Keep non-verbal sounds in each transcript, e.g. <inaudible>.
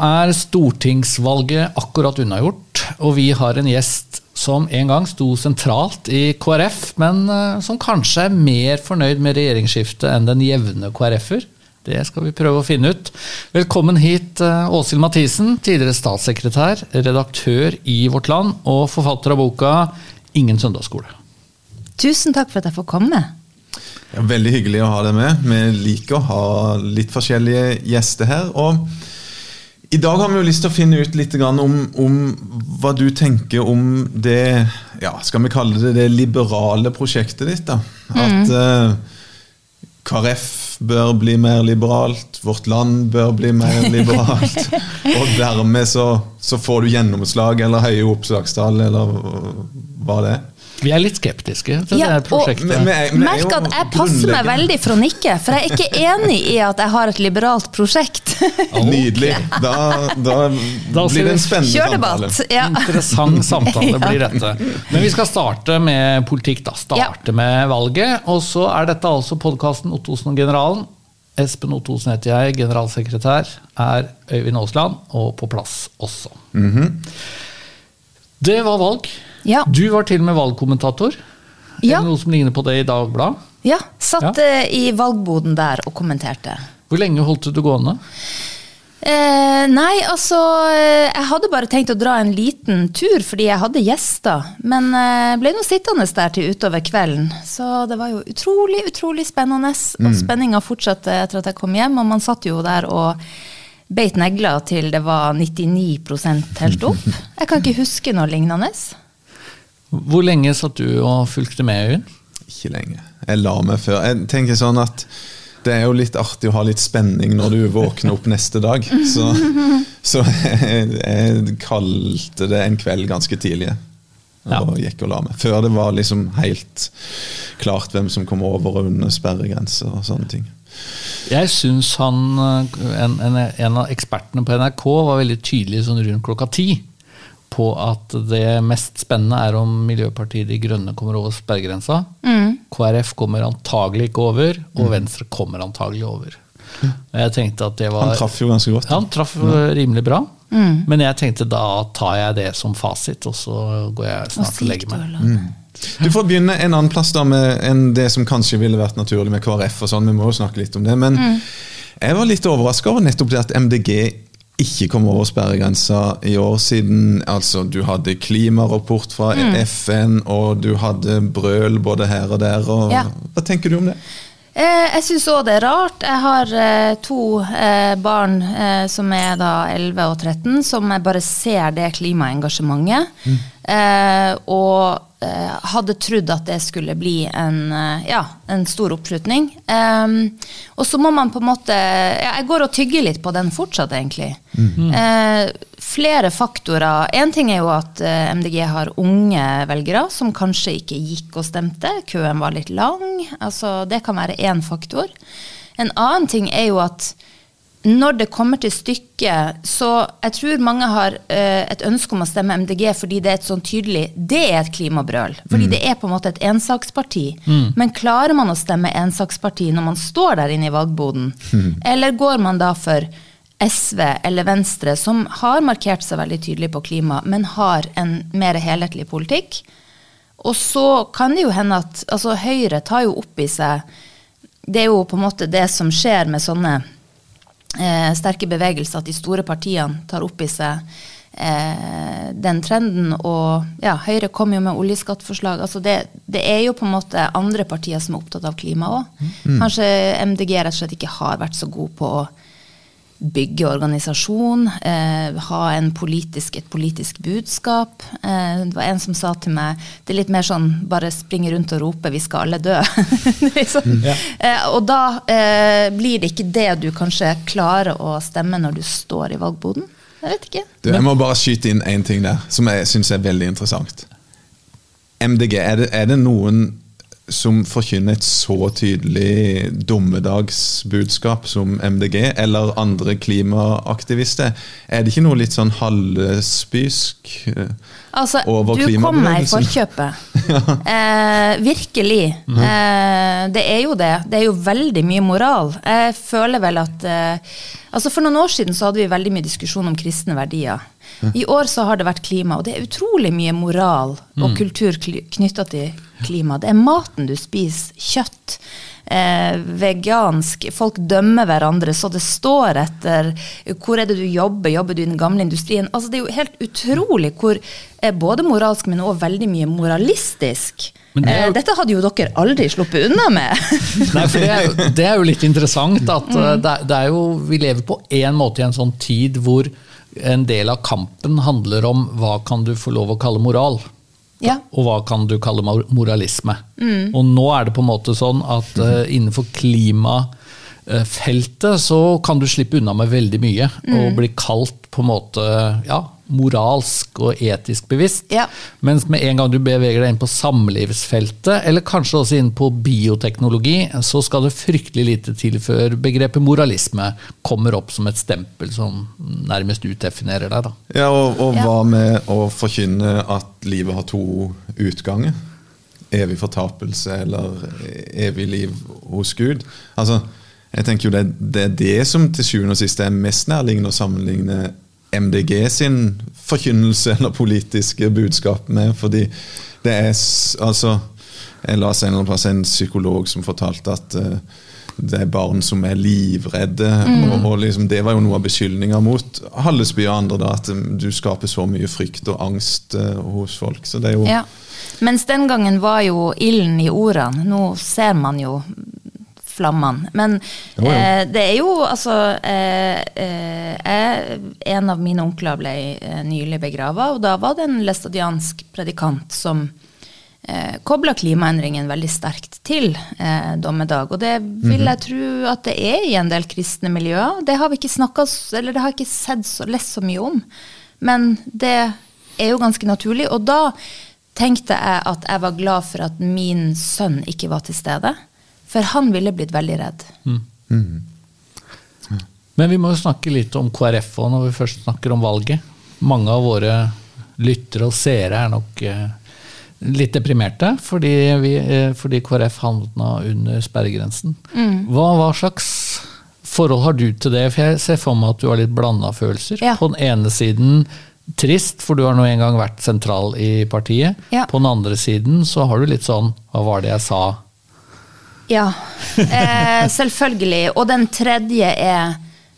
er stortingsvalget akkurat unnagjort, og vi har en gjest som en gang sto sentralt i KrF, men eh, som kanskje er mer fornøyd med regjeringsskiftet enn den jevne KrF-er. Det skal vi prøve å finne ut. Velkommen hit, eh, Åshild Mathisen, tidligere statssekretær, redaktør i Vårt Land og forfatter av boka 'Ingen søndagsskole'. Tusen takk for at jeg får komme. Ja, veldig hyggelig å ha deg med. Vi liker å ha litt forskjellige gjester her. og i dag har vi jo lyst til å finne ut litt om, om hva du tenker om det ja, skal vi kalle det det liberale prosjektet ditt. da. At mm. uh, KrF bør bli mer liberalt, vårt land bør bli mer <laughs> liberalt. og dermed så, så får du gjennomslag eller høye oppslagstall, eller hva det er. Vi er litt skeptiske til ja, det prosjektet. Og, merk at jeg passer meg veldig for å nikke, for jeg er ikke enig i at jeg har et liberalt prosjekt. <laughs> Nydelig. Da, da, da blir det en spennende samtale. Ja. Interessant samtale <laughs> blir dette. Men vi skal starte med politikk, da. Starte ja. med valget. Og så er dette altså podkasten Ottosen og generalen. Espen Ottosen heter jeg, generalsekretær. Er Øyvind Aasland, og på plass også. Mm -hmm. Det var valg. Ja. Du var til og med valgkommentator. Ja. Er det noe som ligner på det i Dagbladet? Ja. Satt ja. i valgboden der og kommenterte. Hvor lenge holdt du gående? Eh, nei, altså eh, Jeg hadde bare tenkt å dra en liten tur fordi jeg hadde gjester. Men eh, ble nå sittende der til utover kvelden. Så det var jo utrolig, utrolig spennende. Og mm. spenninga fortsatte etter at jeg kom hjem. Og man satt jo der og beit negler til det var 99% helt opp. <laughs> Jeg kan ikke huske noe lignende. Hvor lenge satt du og fulgte med, Øyvind? Ikke lenge. Jeg la meg før. Jeg tenker sånn at det er jo litt artig å ha litt spenning når du våkner opp neste dag. Så, så jeg, jeg, kalte det en kveld ganske tidlig. Og ja. gikk og la meg. Før det var liksom helt klart hvem som kom over og under sperregrenser og sånne ting. Jeg syns han, en, en, en, av ekspertene på NRK var veldig tydelig sånn rundt klokka ti på at det mest spennende er om Miljøpartiet De Grønne kommer over sperregrensa. Mm. KrF kommer antagelig ikke over, og mm. Venstre kommer antagelig over. Jeg tenkte at det var... Han traff jo ganske godt. Ja, han traff rimelig bra. Mm. Men jeg tenkte da tar jeg det som fasit, og så går jeg snart og legger meg. Mm. Du får begynne en annen plass da med enn det som kanskje ville vært naturlig med KrF. og sånn, Vi må jo snakke litt om det. Men mm. jeg var litt overraska over nettopp det at MDG ikke kom over sperregrensa i år, siden altså, du hadde klimarapport fra mm. FN, og du hadde brøl både her og der. Og, ja. Hva tenker du om det? Eh, jeg syns òg det er rart. Jeg har eh, to eh, barn som er da 11 og 13, som jeg bare ser det klimaengasjementet. Mm. Og hadde trodd at det skulle bli en, eh, ja, en stor oppslutning. Um, og så må man på en måte ja, Jeg går og tygger litt på den fortsatt, egentlig. Mm. Uh, flere faktorer. Én ting er jo at MDG har unge velgere som kanskje ikke gikk og stemte. Køen var litt lang. Altså, det kan være én faktor. En annen ting er jo at når det kommer til stykket, så jeg tror mange har uh, et ønske om å stemme MDG fordi det er et sånn tydelig Det er et klimabrøl. Fordi mm. det er på en måte et ensaksparti. Mm. Men klarer man å stemme ensaksparti når man står der inne i valgboden? Mm. <laughs> Eller går man da for SV eller Venstre, som har markert seg veldig tydelig på klima, men har en mer helhetlig politikk? Og så kan det jo hende at altså Høyre tar jo opp i seg Det er jo på en måte det som skjer med sånne eh, sterke bevegelser at de store partiene tar opp i seg eh, den trenden. Og ja, Høyre kom jo med oljeskattforslag. Altså det, det, er jo på en måte andre partier som er opptatt av klima òg. Mm. Kanskje MDG rett og slett ikke har vært så god på å bygge organisasjon, eh, ha politisk, et politisk budskap. Eh, det var en som sa til meg det er litt mer sånn bare springe rundt og rope 'vi skal alle dø'. <laughs> liksom. ja. eh, og da eh, blir det ikke det du kanskje klarer å stemme når du står i valgboden. Jeg vet ikke. Du, jeg må bare skyte inn én ting der, som jeg syns er veldig interessant. MDG, er det, er det noen som forkynner et så tydelig dommedagsbudskap som MDG, eller andre klimaaktivister. Er det ikke noe litt sånn halvspysk eh, altså, over klimabevegelsen? Du kom meg å forkjøpet. Eh, virkelig. Eh, det er jo det. Det er jo veldig mye moral. Jeg føler vel at eh, altså For noen år siden så hadde vi veldig mye diskusjon om kristne verdier. I år så har det vært klima, og det er utrolig mye moral og kultur knytta til klima. Det er maten du spiser, kjøtt eh, vegansk. Folk dømmer hverandre så det står etter hvor er det du jobber, jobber du i den gamle industrien? Altså Det er jo helt utrolig hvor eh, både moralsk, men også veldig mye moralistisk. Det jo, eh, Dette hadde jo dere aldri sluppet unna med. <laughs> Nei, for det er, jo, <laughs> det er jo litt interessant at mm. det, det, er jo, vi lever på en måte i en sånn tid hvor en del av kampen handler om hva kan du få lov å kalle moral. Ja. Og hva kan du kalle moralisme? Mm. Og nå er det på en måte sånn at uh, innenfor klimafeltet så kan du slippe unna med veldig mye. Mm. Og bli kalt på en måte ja, moralsk og etisk bevisst. Ja. Mens med en gang du beveger deg inn på samlivsfeltet, eller kanskje også inn på bioteknologi, så skal det fryktelig lite til før begrepet moralisme kommer opp som et stempel som nærmest utdefinerer deg. Da. Ja, Og, og hva med å forkynne at livet har to utganger? Evig fortapelse eller evig liv hos Gud? Altså, jeg tenker jo det, det er det som til sjuende og sist er mest nærliggende å sammenligne MDG sin forkynnelse eller politiske budskap med. Fordi det er altså Jeg leste en eller annen plass en psykolog som fortalte at uh, det er barn som er livredde. Mm. Og, og liksom, Det var jo noe av beskyldninga mot Hallesby og andre. da, At um, du skaper så mye frykt og angst uh, hos folk. så det er jo... Ja. Mens den gangen var jo ilden i ordene. Nå ser man jo flammene. Men jo, jo. Eh, det er jo altså eh, eh, En av mine onkler ble eh, nylig begrava, og da var det en læstadiansk predikant som eh, kobla klimaendringen veldig sterkt til eh, dommedag. Og det vil jeg tro at det er i en del kristne miljøer. Det har vi ikke snakket, eller det har jeg ikke sett så, lest så mye om. Men det er jo ganske naturlig. Og da tenkte jeg at jeg var glad for at min sønn ikke var til stede. For han ville blitt veldig redd. Mm. Mm. Men vi må jo snakke litt om KrF òg, når vi først snakker om valget. Mange av våre lyttere og seere er nok eh, litt deprimerte fordi, vi, eh, fordi KrF havna under sperregrensen. Mm. Hva, hva, slags forhold har du til det? For jeg ser for meg at du har litt blanda følelser. Ja. På den ene siden trist, for du har nå en gang vært sentral i partiet. Ja. På den andre siden så har du litt sånn Hva var det jeg sa? Ja, eh, selvfølgelig. Og den tredje er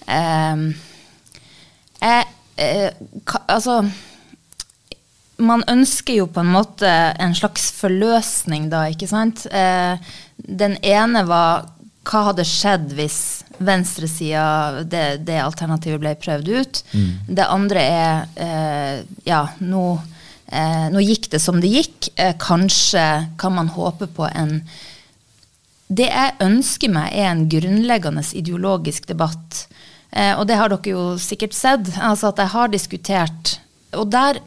eh, eh, ka, Altså Man ønsker jo på en måte en slags forløsning da, ikke sant? Eh, den ene var hva hadde skjedd hvis venstresida, det, det alternativet ble prøvd ut? Mm. Det andre er eh, ja, nå, eh, nå gikk det som det gikk. kanskje kan man håpe på en det jeg ønsker meg, er en grunnleggende ideologisk debatt. Eh, og det har dere jo sikkert sett. Altså at jeg har diskutert Og der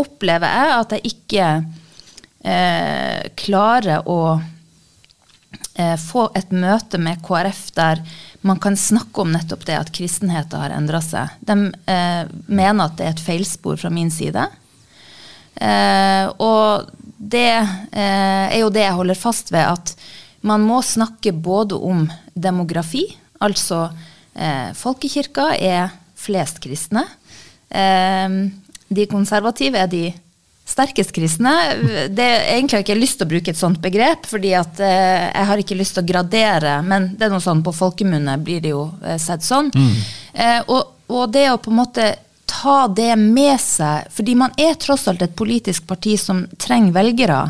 opplever jeg at jeg ikke eh, klarer å eh, få et møte med KrF der man kan snakke om nettopp det at kristenheten har endra seg. De eh, mener at det er et feilspor fra min side. Eh, og det eh, er jo det jeg holder fast ved, at man må snakke både om demografi, altså eh, folkekirka er flest kristne. Eh, de konservative er de sterkest kristne. Det, er egentlig har jeg ikke lyst til å bruke et sånt begrep, fordi at eh, jeg har ikke lyst til å gradere, men det er noe sånn på folkemunne blir det jo eh, sett sånn. Mm. Eh, og, og, det å på en måte ta det med seg, fordi man er tross alt et politisk parti som trenger velgere.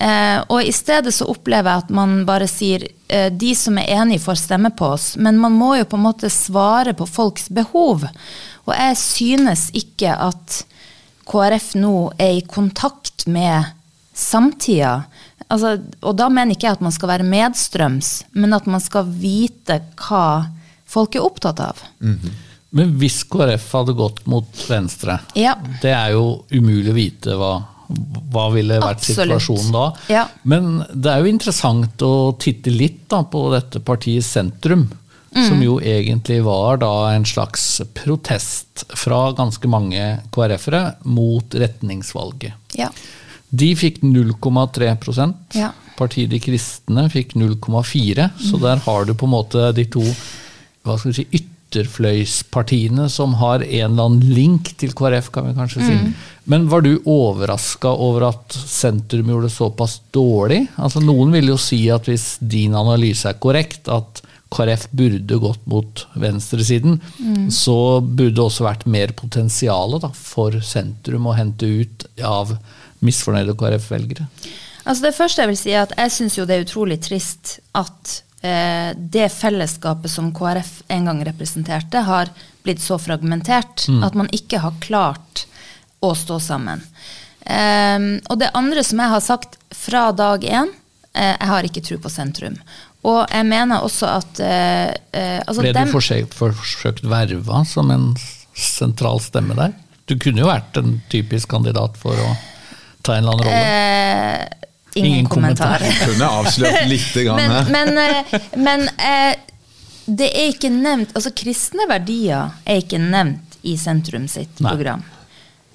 Eh, og i stedet så opplever jeg at man bare sier eh, de som er enige får stemme på oss, men man må jo på en måte svare på folks behov. Og jeg synes ikke at KrF nå er i kontakt med samtida. Altså, og da mener ikke jeg at man skal være medstrøms, men at man skal vite hva folk er opptatt av. Mm -hmm. Men hvis KrF hadde gått mot Venstre, ja. det er jo umulig å vite hva hva ville vært Absolutt. situasjonen da? Ja. Men det er jo interessant å titte litt da, på dette partiet Sentrum. Mm. Som jo egentlig var da en slags protest fra ganske mange KrF-ere mot retningsvalget. Ja. De fikk 0,3 Ja. Partiet De kristne fikk 0,4 Så der har du på en måte de to hva skal vi si, ytterfløyspartiene som har en eller annen link til KrF, kan vi kanskje si. Men var du overraska over at sentrum gjorde det såpass dårlig? Altså Noen vil jo si at hvis din analyse er korrekt, at KrF burde gått mot venstresiden, så burde det også vært mer potensial for sentrum å hente ut av misfornøyde KrF-velgere. Altså Det første jeg vil si er at jeg syns det er utrolig trist at det fellesskapet som KrF en gang representerte, har blitt så fragmentert at man ikke har klart å stå sammen. Ehm, og det andre som jeg har sagt fra dag én, eh, jeg har ikke tro på sentrum. Og jeg mener også at eh, eh, altså Ble du forsøkt, forsøkt verva som en sentral stemme der? Du kunne jo vært en typisk kandidat for å ta en eller annen rolle. Eh, ingen, Ingen kommentar. kommentarer. <laughs> Kunne avslørt litt grann Men, her. men, men, men eh, det er ikke nevnt Altså, kristne verdier er ikke nevnt i sentrum sitt Nei. program.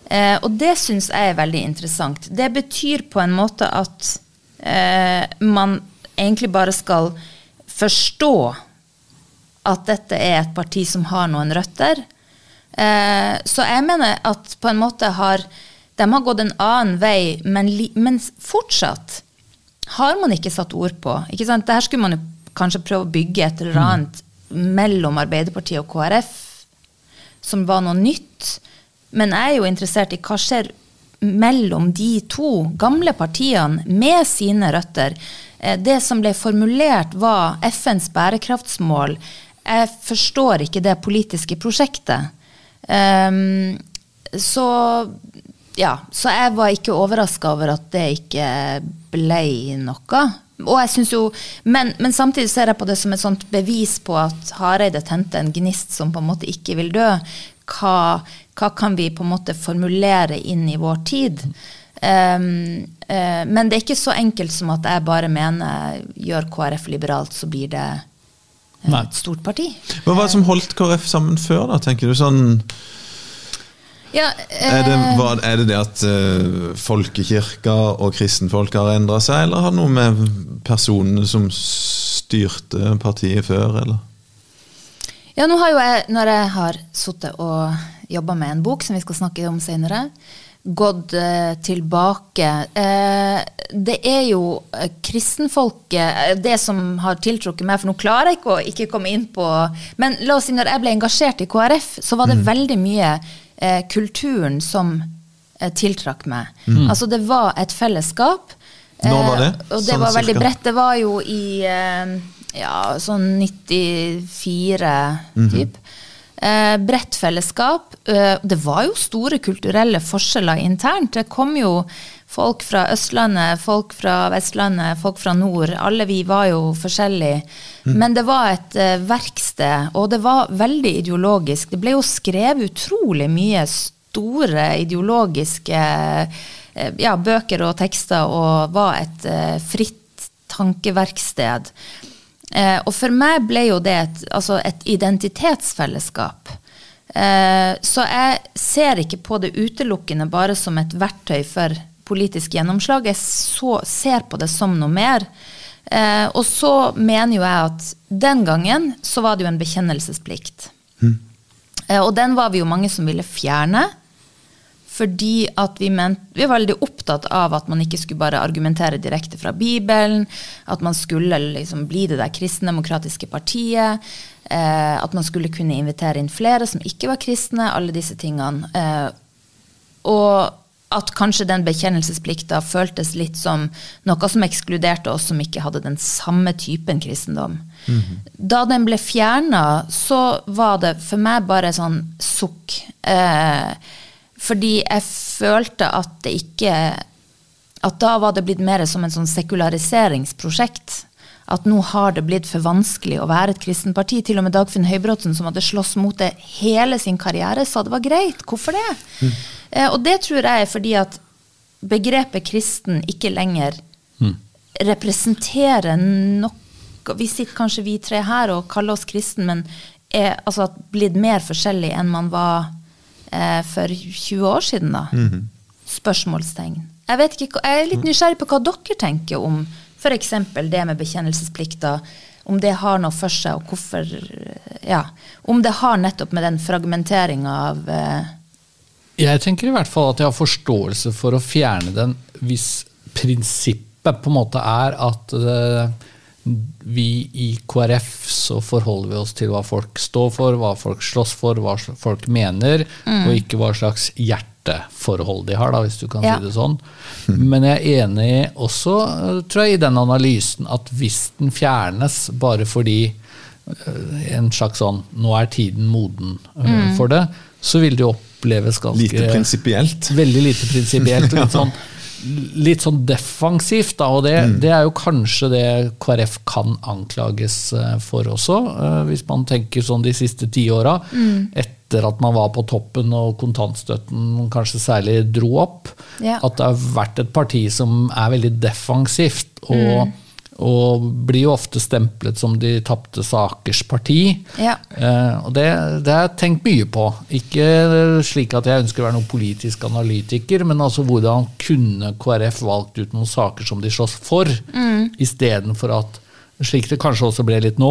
Eh, og det syns jeg er veldig interessant. Det betyr på en måte at eh, man egentlig bare skal forstå at dette er et parti som har noen røtter. Eh, så jeg mener at på en måte har de har gått en annen vei, men, men fortsatt har man ikke satt ord på. Ikke sant? Dette skulle man jo kanskje prøve å bygge et eller annet mellom Arbeiderpartiet og KrF, som var noe nytt. Men jeg er jo interessert i hva skjer mellom de to gamle partiene med sine røtter. Eh, Det som ble formulert, var FNs bærekraftsmål. Jeg forstår ikke det politiske prosjektet. Um, så ja, så jeg var ikke overraska over at det ikke ble noe. Og jeg synes jo, men, men samtidig ser jeg på det som et sånt bevis på at Hareide tente en gnist som på en måte ikke vil dø. Hva, hva kan vi på en måte formulere inn i vår tid? Um, uh, men det er ikke så enkelt som at jeg bare mener gjør KrF liberalt, så blir det eh, Nei. et stort parti. Hva var det som holdt KrF sammen før, da, tenker du? sånn... Ja, Er det, eh, hva, er det det at eh, folkekirka og kristenfolk har endra seg, eller har det noe med personene som styrte partiet før, eller? Ja, nå har jo jeg, når jeg har sittet og jobba med en bok som vi skal snakke om senere, gått eh, tilbake eh, Det er jo eh, kristenfolket eh, Det som har tiltrukket meg, for nå klarer jeg ikke å ikke komme inn på Men la oss si, når jeg ble engasjert i KrF, så var det veldig mye eh, kulturen som eh, tiltrakk meg. Altså, det var et fellesskap. Når var det? Eh, og det Sånn var veldig cirka? bredt. Det var jo i eh, ja, sånn 94 typ. Eh, bredt fellesskap. Det var jo store kulturelle forskjeller internt. Det kom jo folk fra Østlandet, folk fra Vestlandet, folk fra nord. Alle vi var jo forskjellige. Men det var et uh, verksted, og det var veldig ideologisk. Det ble jo skrevet utrolig mye store ideologiske uh, ja, bøker og tekster, og var et uh, fritt tankeverksted. Og for meg ble jo det et, altså et identitetsfellesskap. Så jeg ser ikke på det utelukkende bare som et verktøy for politisk gjennomslag. Jeg så, ser på det som noe mer. Eh, og så mener jo jeg at den gangen så var det jo en bekjennelsesplikt. Eh, og den var vi jo mange som ville fjerne. Fordi at vi, ment, vi var veldig opptatt av at man ikke skulle bare argumentere direkte fra Bibelen. At man skulle liksom bli det der kristendemokratiske partiet. Eh, at man skulle kunne invitere inn flere som ikke var kristne. Alle disse tingene. Eh, og at kanskje den bekjennelsesplikta føltes litt som noe som ekskluderte oss som ikke hadde den samme typen kristendom. Da den ble fjerna, så var det for meg bare sånn sukk. Eh, fordi jeg følte at det ikke At da var det blitt mer som en sånn sekulariseringsprosjekt. At nå har det blitt for vanskelig å være et kristent parti. Til og med Dagfinn Høybråten, som hadde slåss mot det hele sin karriere, sa det var greit. Hvorfor det? Eh, og det tror jeg er fordi at begrepet kristen ikke lenger representerer noe Vi sitter kanskje vi tre her og kaller oss kristen, men er altså blitt mer forskjellig enn man var eh, for 20 år siden, da. Spørsmålstegn. Jeg, vet ikke, jeg er litt nysgjerrig på hva dere tenker om f.eks. det med bekjennelsesplikter. Om det har noe for seg, og hvorfor Ja. Om det har nettopp med den fragmenteringa av eh, Jeg tenker i hvert fall at jeg har forståelse for å fjerne den hvis prinsippet på en måte er at eh, vi i KrF så forholder vi oss til hva folk står for, hva folk slåss for, hva folk mener, Mm. og ikke hva slags hjerteforhold de har, da, hvis du kan Ja. si det sånn. Men jeg er enig også, eh, tror jeg, i den analysen at hvis den fjernes bare fordi eh, en slags sånn Nå er tiden moden Mm. for det. Så vil det jo oppleves ganske Lite prinsipielt. Veldig lite prinsipielt. Litt <laughs> sånn, litt sånn defensivt, da. Og det, det er jo kanskje det KrF kan anklages eh, for også, eh, hvis man tenker sånn de siste ti åra. Etter at man var på toppen og kontantstøtten kanskje særlig dro opp. Ja. At det har vært et parti som er veldig defensivt. og og blir jo ofte stemplet som de tapte sakers parti. Ja. Eh, og det, det har jeg tenkt mye på. Ikke slik at jeg ønsker å være noen politisk analytiker, men altså hvordan kunne KrF valgt ut noen saker som de slåss for, Mm. istedenfor at slik det kanskje også ble litt nå,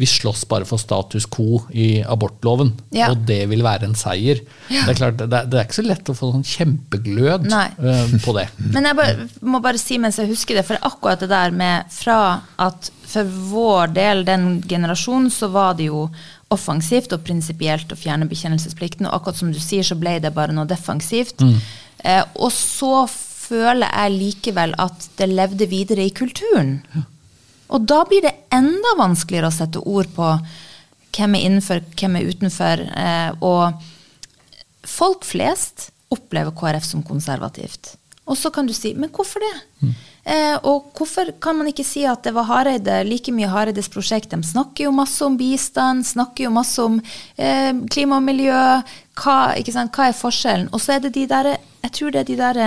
vi slåss bare for status quo i abortloven, Ja. og det vil være en seier. Det er klart, det er, det er ikke så lett å få sånn kjempeglød eh, på det. <laughs> Men jeg bare, må bare si mens jeg husker det, for akkurat det der med fra at for vår del, den generasjonen, så var det jo offensivt og prinsipielt å fjerne bekjennelsesplikten, og akkurat som du sier, så ble det bare noe defensivt. Eh, og så føler jeg likevel at det levde videre i kulturen. Og da blir det enda vanskeligere å sette ord på hvem er innenfor, hvem er utenfor. Eh, og folk flest opplever KrF som konservativt. Og så kan du si, men hvorfor det? Eh, og hvorfor kan man ikke si at det var Hareide, like mye Hareides prosjekt? De snakker jo masse om bistand, snakker jo masse om eh, klima og miljø. Hva? Hva er forskjellen? Og så er det de der, jeg tror det er de der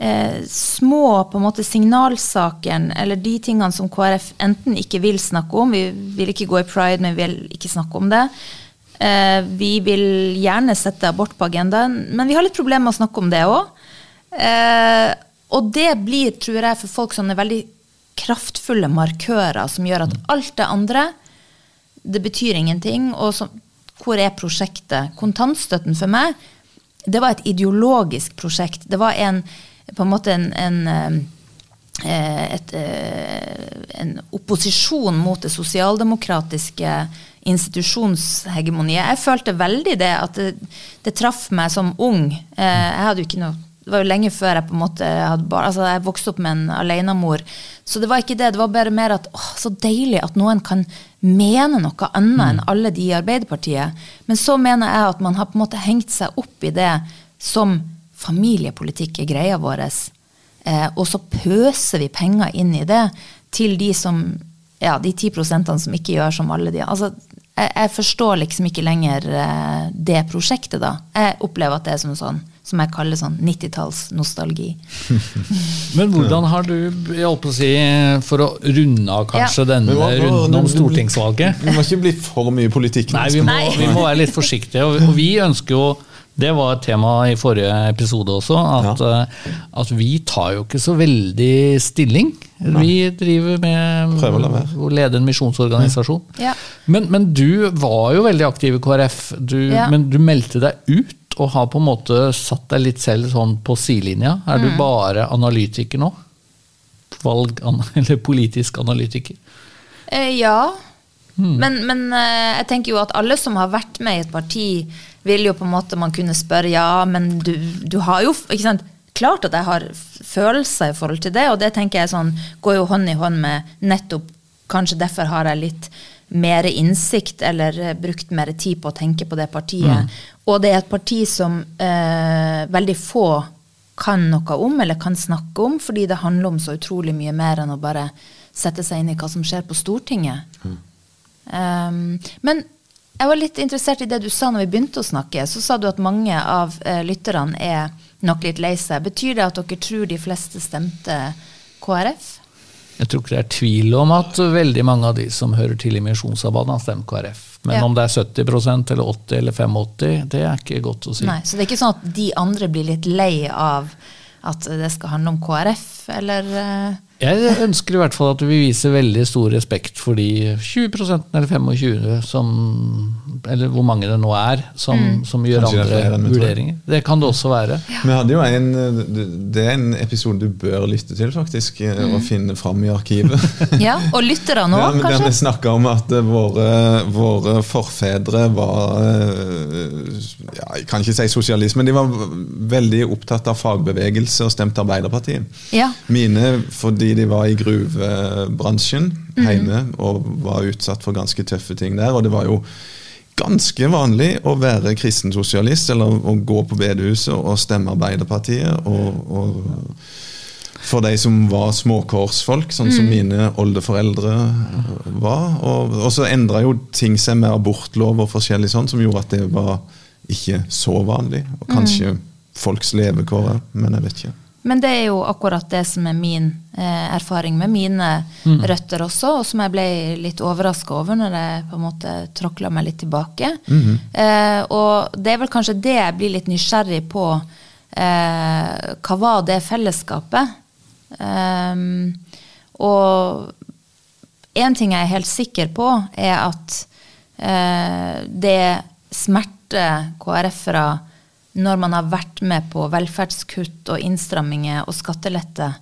eh, små på en måte signalsakene, eller de tingene som KrF enten ikke vil snakke om, vi vil ikke gå i pride, men vi vil ikke snakke om det. Eh, vi vil gjerne sette abort på agendaen, men vi har litt problemer med å snakke om det òg. Eh, og det blir, tror jeg, for folk sånne veldig kraftfulle markører som gjør at alt det andre, det betyr ingenting. Og så, hvor er prosjektet? Kontantstøtten for meg, det var et ideologisk prosjekt. Det var en, på en måte en, en eh, et, eh, en opposisjon mot det sosialdemokratiske institusjonshegemoniet. Jeg følte veldig det, at det, det traff meg som ung. Eh, Jeg hadde jo ikke noe det var jo lenge før jeg på en måte hadde barn. Altså jeg vokste opp med en alenemor. Så det var ikke det. Det var bare mer at å, så deilig at noen kan mene noe annet enn alle de i Arbeiderpartiet. Men så mener jeg at man har på en måte hengt seg opp i det som familiepolitikk er greia vår. Eh, og så pøser vi penger inn i det til de som ja, de ti prosentene som ikke gjør som alle de Altså, jeg, jeg forstår liksom ikke lenger eh, det prosjektet, da. Jeg opplever at det er som sånn som jeg kaller sånn 90-tallsnostalgi. <laughs> Men hvordan har du, jeg holdt på å si, for å runde av kanskje Ja. denne hva- runden om stortingsvalget Vi må ikke bli for mye politikk. Nei, vi må, vi må være litt forsiktige. Og, og vi ønsker jo det var et tema i forrige episode også, at, ja. at vi tar jo ikke så veldig stilling. Vi driver med å lede en misjonsorganisasjon. Ja. Men, men du var jo veldig aktiv i KrF, du, Ja. men du meldte deg ut og har på en måte satt deg litt selv sånn på sidelinja. Er Mm. du bare analytiker nå? Valg, <laughs> eller politisk analytiker? Eh, ja. Men, men eh, jeg tenker jo at alle som har vært med i et parti, vil jo på en måte man kunne spørre ja, men du, du har jo ikke sant, Klart at jeg har følelser i forhold til det, og det tenker jeg sånn, går jo hånd i hånd med nettopp Kanskje derfor har jeg litt mer innsikt eller eh, brukt mer tid på å tenke på det partiet. Og det er et parti som eh, veldig få kan noe om eller kan snakke om, fordi det handler om så utrolig mye mer enn å bare sette seg inn i hva som skjer på Stortinget. Um, men jeg var litt interessert i det du sa når vi begynte å snakke. Så sa du at mange av uh, lytterne er nok litt lei seg. Betyr det at dere tror de fleste stemte KrF? Jeg tror ikke det er tvil om at veldig mange av de som hører til i Misjonssambandet, har stemt KrF. Men Ja. om det er 70% eller 80 eller 85, det er ikke godt å si. Nei, Så det er ikke sånn at de andre blir litt lei av at det skal handle om KrF, eller eh, Jeg ønsker i hvert fall at vi viser veldig stor respekt for de 20% eller 25 som Eller hvor mange det nå er, som, Mm. som gjør Kanskje andre det vurderinger. Det kan det også være. Vi hadde jo en, Det er en episode du bør lytte til, faktisk, Mm. og finne fram i arkivet. <laughs> Ja, og lytterne Der, kanskje? der vi snakka om at eh, våre, våre forfedre var eh, ja, Jeg kan ikke si sosialist, men de var veldig opptatt av fagbevegelse og stemte Arbeiderpartiet. Ja. Mine fordi de var i gruvebransjen hjemme og var utsatt for ganske tøffe ting der. Og det var jo ganske vanlig å være kristen sosialist, eller å gå på bedehuset og stemme Arbeiderpartiet. og, og for de som var småkårsfolk, sånn som mine oldeforeldre var. Og, og så endra jo ting seg med abortlov og forskjellig sånn, som gjorde at det var ikke så vanlig. Og kanskje folks levekår, men jeg vet ikke. Men det er jo akkurat det som er min eh, erfaring med mine røtter også, og som jeg ble litt overraska over når jeg på en måte tråkla meg litt tilbake. eh, og det er vel kanskje det jeg blir litt nysgjerrig på. Eh, hva var det fellesskapet? Ehm, og én ting jeg er helt sikker på, er at eh, det smerter KrF-ere når man har vært med på velferdskutt og innstramminger og skattelette.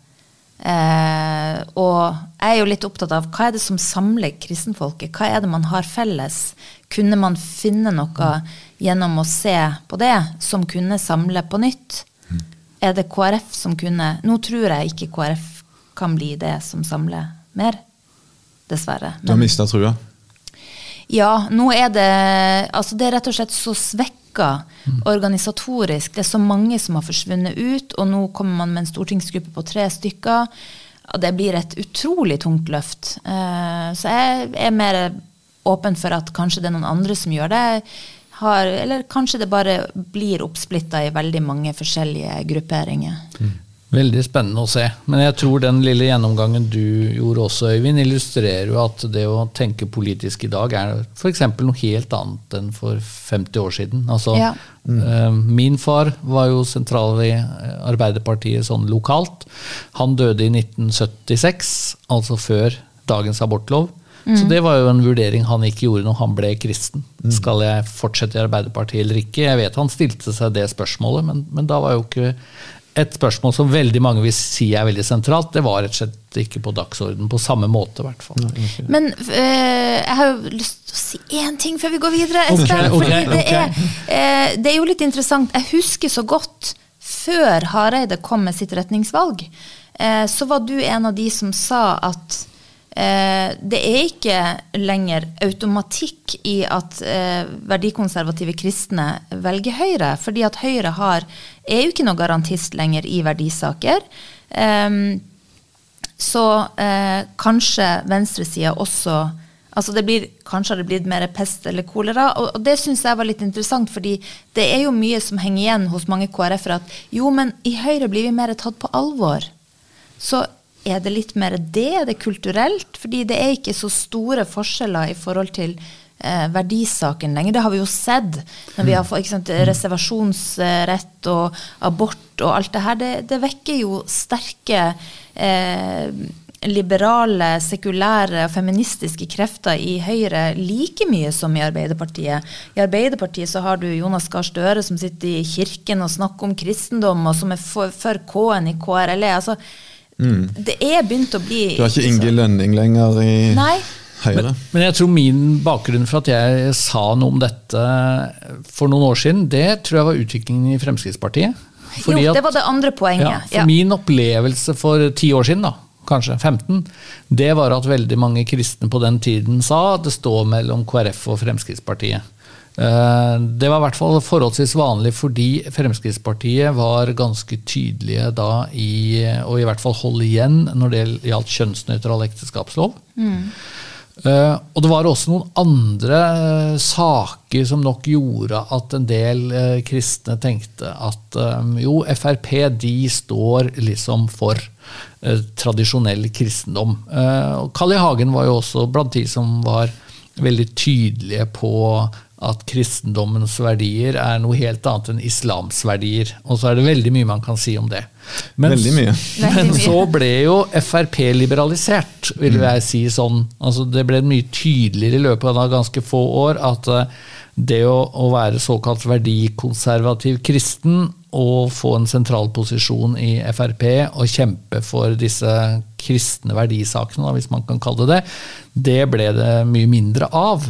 Eh, og jeg er jo litt opptatt av hva er det som samler kristenfolket? Hva er det man har felles? Kunne man finne noe gjennom å se på det som kunne samle på nytt? Er det KrF som kunne Nå tror jeg ikke KrF kan bli det som samler mer, dessverre. Du har mista trua? Ja, nå er det Altså, det er rett og slett så svekka organisatorisk. Det er så mange som har forsvunnet ut, og nå kommer man med en stortingsgruppe på tre stykker. Det blir et utrolig tungt løft. Eh, så jeg er mer åpen for at kanskje det er noen andre som gjør det. Har, eller kanskje det bare blir oppsplitta i veldig mange forskjellige grupperinger. Veldig spennende å se. Men jeg tror den lille gjennomgangen du gjorde også, Øyvind, illustrerer jo at det å tenke politisk i dag er f.eks. noe helt annet enn for 50 år siden. Altså, Ja. eh, Min far var jo sentral i eh, Arbeiderpartiet sånn lokalt. Han døde i 1976, altså før dagens abortlov. Så det var jo en vurdering han ikke gjorde når han ble kristen. Skal jeg fortsette i Arbeiderpartiet eller ikke? Jeg vet han stilte seg det spørsmålet, men, men da var jo ikke et spørsmål som veldig mange vil si er veldig sentralt. Det var rett og slett ikke på dagsorden på samme måte, i hvert fall. Men øh, jeg har jo lyst til å si én ting før vi går videre. Espen, Okay, fordi det, er, øh, det er jo litt interessant. Jeg husker så godt før Hareide kom med sitt retningsvalg, øh, så var du en av de som sa at det er ikke lenger automatikk i at eh, verdikonservative kristne velger Høyre, fordi at Høyre har, er jo ikke noe garantist lenger i verdisaker. Ehm, så eh, kanskje venstresida også altså det blir, Kanskje har det blitt mer pest eller kolera. Og, og det syns jeg var litt interessant, fordi det er jo mye som henger igjen hos mange KrF-ere at jo, men i Høyre blir vi mer tatt på alvor. Så er det litt mer det, Er det kulturelt? Fordi det er ikke så store forskjeller i forhold til eh, verdisaken lenger. Det har vi jo sett når vi har fått sant, reservasjonsrett og abort og alt det her. Det, det vekker jo sterke eh, liberale, sekulære og feministiske krefter i Høyre like mye som i Arbeiderpartiet. I Arbeiderpartiet så har du Jonas Gahr Støre som sitter i kirken og snakker om kristendom, og som er for, for K-en i KRLE. Altså, Det er begynt å bli Du har ikke Inge Lønning lenger i Nei. Høyre? Men jeg tror min bakgrunn for at jeg sa noe om dette for noen år siden, det tror jeg var utviklingen i Fremskrittspartiet. Fordi jo, det var det andre Ja, poenget. for Ja. Min opplevelse for ti år siden, da, kanskje 15, det var at veldig mange kristne på den tiden sa at det står mellom KrF og Fremskrittspartiet. Eh, Det var i hvert fall forholdsvis vanlig fordi Fremskrittspartiet var ganske tydelige da i å i hvert fall holde igjen når det gjaldt kjønnsnøytral ekteskapslov. Eh, og det var også noen andre eh, saker som nok gjorde at en del kristne tenkte at jo, Frp de står liksom for tradisjonell kristendom. Kalli Carl I. Hagen var jo også blant de som var veldig tydelige på at kristendommens verdier er noe helt annet enn islams verdier. Og så er det veldig mye man kan si om det. Men, Veldig mye. men så ble jo Frp liberalisert, vil jeg si sånn. Altså det ble mye tydeligere i løpet av ganske få år at eh, det å, å være såkalt verdikonservativ kristen og få en sentral posisjon i Frp og kjempe for disse kristne verdisakene, hvis man kan kalle det det, det ble det mye mindre av.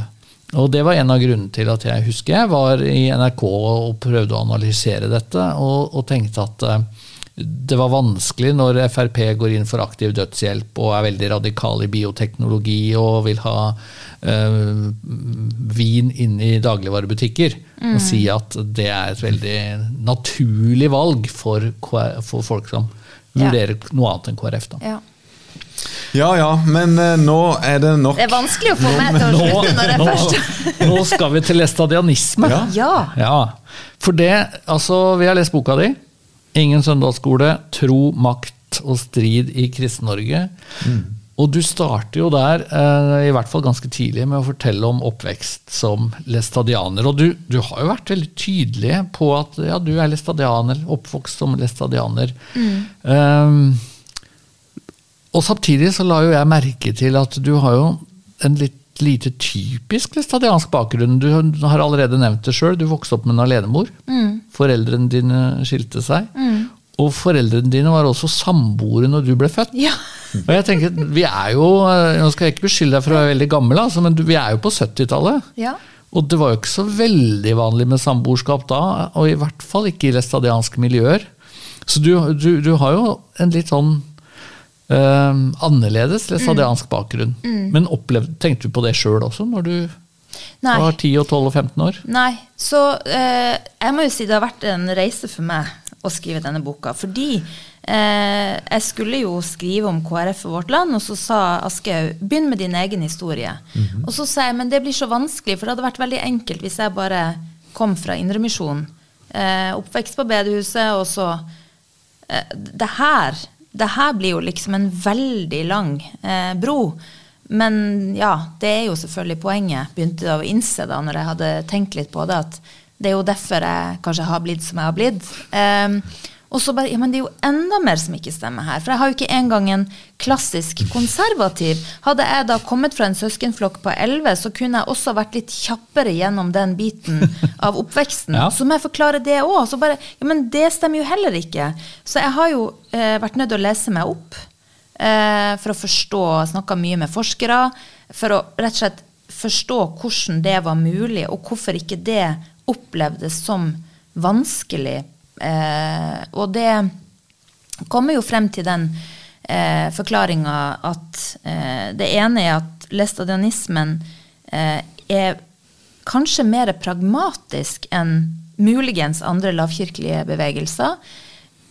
Og det var en av grunnene til at jeg husker jeg var i NRK og prøvde å analysere dette, og, og tenkte at eh, det var vanskelig når Frp går inn for aktiv dødshjelp og er veldig radikal i bioteknologi og vil ha øh, vin inn i dagligvarebutikker, og si at det er et veldig naturlig valg for, for folk som Ja. vurderer noe annet enn KrF. Da. Ja. Ja ja, men uh, nå er det nok. Det er vanskelig å få meg til å slutte når det er først nå skal vi til estadianisme. Ja. Ja. Ja, for det, altså, vi har lest boka di. Ingen søndagsskole, tro, makt og strid i Kristen-Norge. Og du starter jo der, eh, i hvert fall ganske tidlig, med å fortelle om oppvekst som lestadianer. Og du, du har jo vært veldig tydelig på at ja, du er lestadianer, oppvokst som læstadianer. Um, og samtidig så la jo jeg merke til at du har jo en litt lite typisk læstadiansk bakgrunn. Du har allerede nevnt det sjøl, du vokste opp med en alenemor. Foreldrene dine skilte seg. Og foreldrene dine var også samboere når du ble født. Ja. Og jeg tenker, vi er jo, Nå skal jeg ikke beskylde deg for å være veldig gammel, altså, men vi er jo på 70-tallet. ja. Og det var jo ikke så veldig vanlig med samboerskap da, og i hvert fall ikke i læstadianske miljøer. Så du, du, du har jo en litt sånn eh, annerledes læstadiansk bakgrunn. Men opplevde, tenkte du på det sjøl også, når du Nei. var 10 og 12 og 15 år? Nei, så uh, jeg må jo si det har vært en reise for meg å skrive denne boka. Fordi uh, jeg skulle jo skrive om KrF og vårt land, og så sa Aschehoug begynn med din egen historie. Og så sa jeg men det blir så vanskelig, for det hadde vært veldig enkelt hvis jeg bare kom fra Indremisjonen. Oppvekst på bedehuset, og så eh, det, her, det her blir jo liksom en veldig lang eh, bro. Men ja, det er jo selvfølgelig poenget, begynte jeg å innse da når jeg hadde tenkt litt på det, at det er jo derfor jeg kanskje har blitt som jeg har blitt. Ehm, og så bare, ja, men det er jo enda mer som ikke stemmer her. For jeg har jo ikke engang en klassisk konservativ. Hadde jeg da kommet fra en søskenflokk på elleve, så kunne jeg også vært litt kjappere gjennom den biten av oppveksten. <laughs> Ja. Så må jeg forklare det òg. Så bare Ja, men det stemmer jo heller ikke. Så jeg har jo eh, vært nødt til å lese meg opp eh, for å forstå Snakka mye med forskere. For å rett og slett forstå hvordan det var mulig, og hvorfor ikke det opplevdes som vanskelig. Eh, og det kommer jo frem til den eh, forklaringa at eh, det ene er at læstadianismen eh, er kanskje mer pragmatisk enn muligens andre lavkirkelige bevegelser.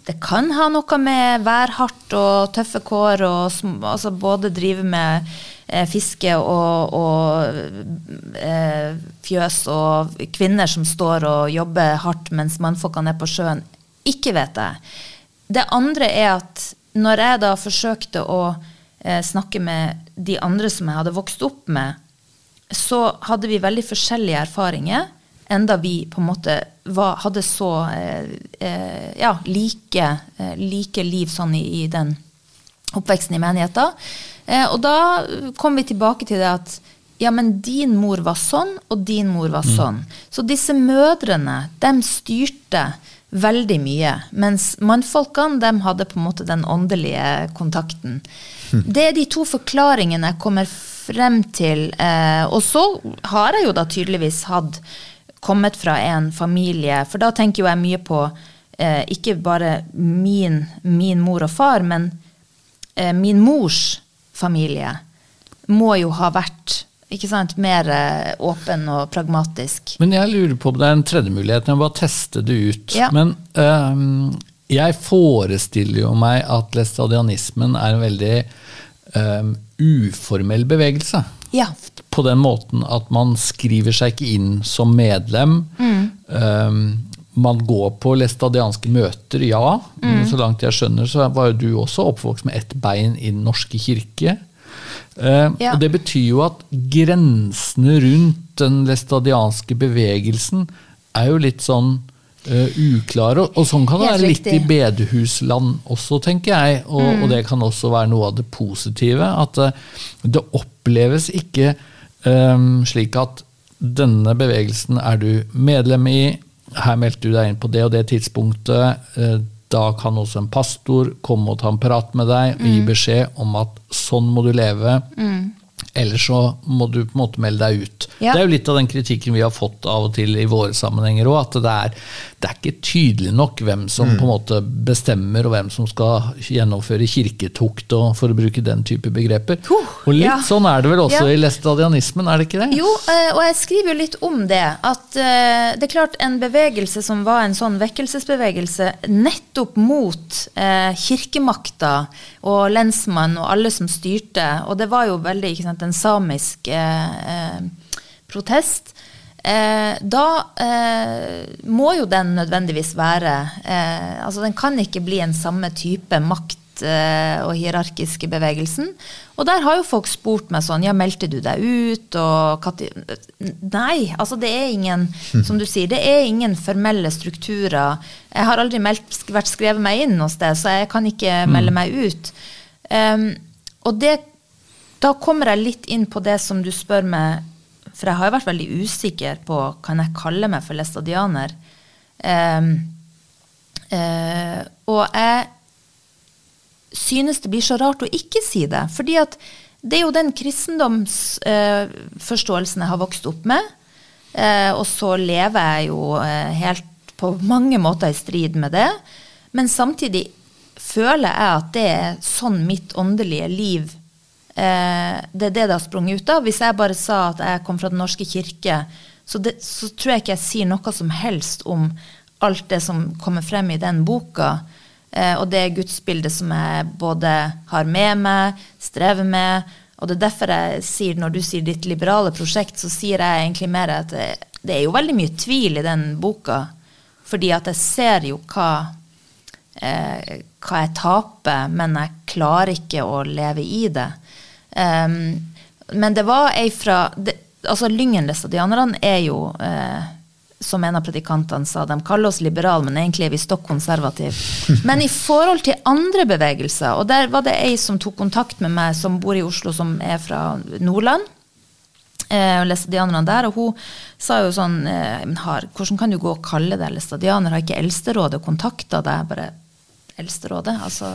Det kan ha noe med værhardt og tøffe kår og altså både drive med eh, fiske og, og eh, fjøs og kvinner som står og jobber hardt mens mannfolkene er på sjøen. Ikke vet jeg. Det andre er at når jeg da forsøkte å eh, snakke med de andre som jeg hadde vokst opp med, så hadde vi veldig forskjellige erfaringer, enda vi på en måte var, hadde så eh, eh, ja, like, eh, like liv sånn i, i den oppveksten i menigheten. Eh, og da kom vi tilbake til det at ja, men din mor var sånn, og din mor var sånn. Så disse mødrene, dem styrte veldig mye, mens mannfolkene, dem hadde på en måte den åndelige kontakten. Det er de to forklaringene jeg kommer frem til. Eh, og så har jeg jo da tydeligvis hatt kommet fra en familie, for da tenker jo jeg mye på eh, ikke bare min, min mor og far, men eh, min mors familie må jo ha vært ikke sant, mer eh, åpen og pragmatisk. Men jeg lurer på om det er en tredje mulighet. Jeg må bare teste det ut. Ja. Men øhm, jeg forestiller jo meg at læstadianismen er en veldig øhm, uformell bevegelse. Ja. På den måten at man skriver seg ikke inn som medlem. Øhm, man går på læstadianske møter, ja. Men så langt jeg skjønner, så var jo du også oppvokst med ett bein i Den norske kirke. Uh, ja. Og det betyr jo at grensene rundt den læstadianske bevegelsen er jo litt sånn uh, uklare. Og, sånn kan det være litt i bedehusland også, tenker jeg. Og, mm. og, det kan også være noe av det positive. At uh, det oppleves ikke um, slik at denne bevegelsen er du medlem i, her meldte du deg inn på det og det tidspunktet. Uh, da kan også en pastor komme og ta en prat med deg og gi mm. beskjed om at sånn må du leve. Mm. Ellers så må du på en måte melde deg ut. Ja. Det er jo litt av den kritikken vi har fått av og til i våre sammenhenger òg, at det er, det er, ikke tydelig nok hvem som mm. på en måte bestemmer, og hvem som skal gjennomføre kirketukt, og, for å bruke den type begreper. Uh, og litt ja. sånn er det vel også ja. i læstadianismen, er det ikke det? Jo, eh, og jeg skriver jo litt om det. At eh, det er klart en bevegelse som var en sånn vekkelsesbevegelse nettopp mot eh, kirkemakta og lensmann og alle som styrte, og det var jo veldig ikke sant, en samisk eh, protest, eh, da eh, må jo den nødvendigvis være eh, Altså den kan ikke bli en samme type makt eh, og hierarkiske bevegelsen. Og der har jo folk spurt meg sånn Ja, meldte du deg ut? Og Nei, altså det er ingen <laughs> Som du sier, det er ingen formelle strukturer. Jeg har aldri meldt, vært skrevet meg inn hos det, så jeg kan ikke melde mm. meg ut. Um, og det Da kommer jeg litt inn på det som du spør meg for jeg har vært veldig usikker på kan jeg kalle meg for læstadianer. Um, uh, og jeg synes det blir så rart å ikke si det. fordi at det er jo den kristendomsforståelsen uh, jeg har vokst opp med. Uh, og så lever jeg jo helt på mange måter i strid med det. Men samtidig føler jeg at det er sånn mitt åndelige liv Eh, det er det det har sprunget ut av. Hvis jeg bare sa at jeg kom fra Den norske kirke, så, det, så, tror jeg ikke jeg sier noe som helst om alt det som kommer frem i den boka. Eh, og det gudsbildet som jeg både har med meg, strever med. Og det er derfor jeg sier, når du sier ditt liberale prosjekt, så sier jeg egentlig mer at det, det er jo veldig mye tvil i den boka. Fordi at jeg ser jo hva, eh, hva jeg taper, men jeg klarer ikke å leve i det. Um, men det var ei fra det, altså Lyngen-læstadianerne er jo, eh, som en av predikantene sa, de kaller oss liberale, men egentlig er vi stokk konservative. <laughs> Men i forhold til andre bevegelser, og der var det ei som tok kontakt med meg, som bor i Oslo, som er fra Nordland. Eh, og læstadianerne der, og hun sa jo sånn eh, har, Hvordan kan du gå og kalle deg læstadianer? Har ikke Eldsterådet kontakta deg? Bare Eldsterådet? Altså,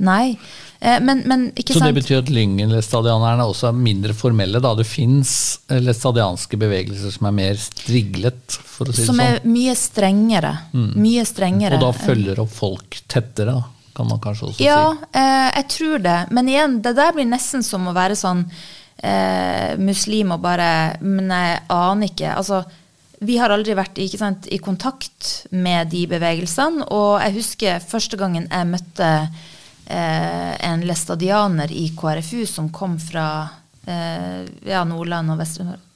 nei. Eh, men, men, Så det betyr at Lyngen-læstadianerne også er mindre formelle? da Det fins eh, læstadianske bevegelser som er mer striglet? for å si som det sånn? Som er mye strengere. Mm. Mye strengere. Og da følger opp folk tettere? da? kan man kanskje også ja, si. Ja, eh, jeg tror det. Men igjen, det der blir nesten som å være sånn eh, muslim og bare Men jeg aner ikke. altså vi har aldri vært sant, i kontakt med de bevegelsene. Og jeg husker første gangen jeg møtte eh, en læstadianer i KrFU som kom fra eh, ja, Nordland og Vest-Nord.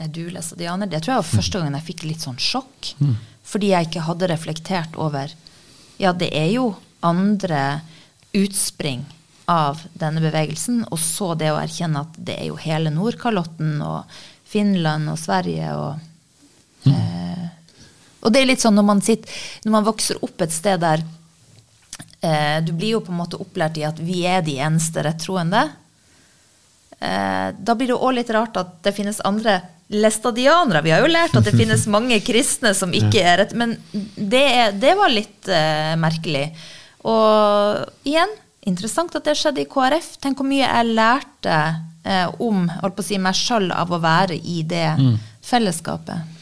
Er du læstadianer? Det tror jeg var første gangen jeg fikk litt sånn sjokk. Mm. Fordi jeg ikke hadde reflektert over Ja, det er jo andre utspring av denne bevegelsen. Og så det å erkjenne at det er jo hele Nordkalotten og Finland og Sverige og Eh, og det er litt sånn når man, sitter, når man vokser opp et sted der eh, Du blir jo på en måte opplært i at vi er de eneste rettroende. Eh, da blir det òg litt rart at det finnes andre læstadianere. Vi har jo lært at det finnes <laughs> mange kristne som ikke er rett, men det, det var litt eh, merkelig. Og igjen, interessant at det skjedde i KrF. Tenk hvor mye jeg lærte eh, om holdt på å si, meg sjøl av å være i det mm. fellesskapet.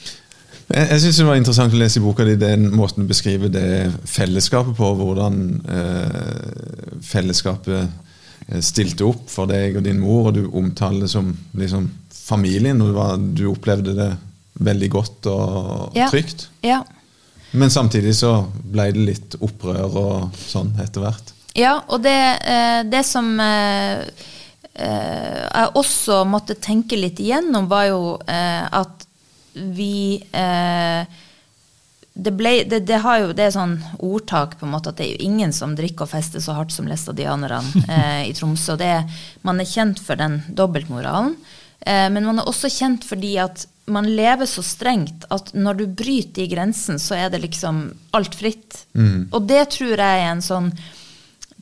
Jeg, jeg synes Det var interessant å lese i boka di den måten du beskriver det fellesskapet på. Hvordan eh, fellesskapet eh, stilte opp for deg og din mor, og du omtaler det som liksom, familien. og var, du opplevde det veldig godt og ja. trygt. Ja. Men samtidig så ble det litt opprør og sånn etter hvert. Ja, og det, eh, det som eh, jeg også måtte tenke litt igjennom, var jo at vi eh, det, ble, det, det, har jo, det er sånn ordtak på en måte at det er jo ingen som drikker og fester så hardt som læstadianerne <laughs> eh, i Tromsø. det, Man er kjent for den dobbeltmoralen, eh, men man er også kjent fordi at man lever så strengt at når du bryter de grensen, så er det liksom alt fritt. Mm. Og det tror jeg er en sånn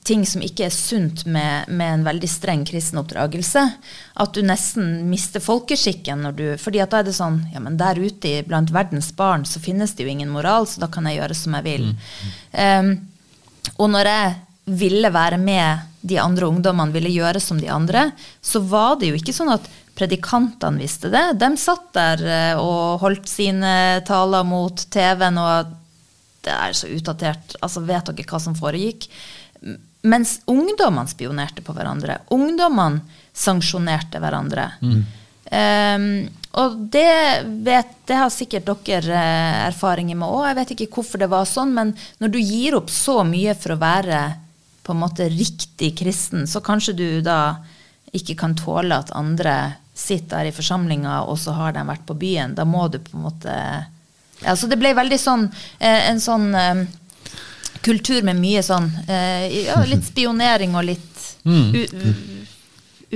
ting som ikke er sunt med, med, en veldig streng kristen oppdragelse. At du nesten mister folkeskikken når du fordi at da er det sånn ja, men der ute blant verdens barn så finnes det jo ingen moral, så da kan jeg gjøre som jeg vil. Mm. Um, og når jeg ville være med de andre ungdommene, ville gjøre som de andre, så var det jo ikke sånn at predikantene visste det. De satt der eh, og holdt sine taler mot TV-en, og det er så utdatert. Altså, vet dere hva som foregikk? Mens ungdommene spionerte på hverandre. Ungdommene sanksjonerte hverandre. Mm. Um, og det, vet, det, har sikkert dere eh, erfaringer med òg. Jeg vet ikke hvorfor det var sånn, men når du gir opp så mye for å være på en måte riktig kristen, så kanskje du da ikke kan tåle at andre sitter her i forsamlinga, og så har de vært på byen. Da må du på en måte ja, Så det ble veldig sånn eh, en sånn eh, kultur med mye sånn uh, ja, Litt <laughs> spionering og litt mm.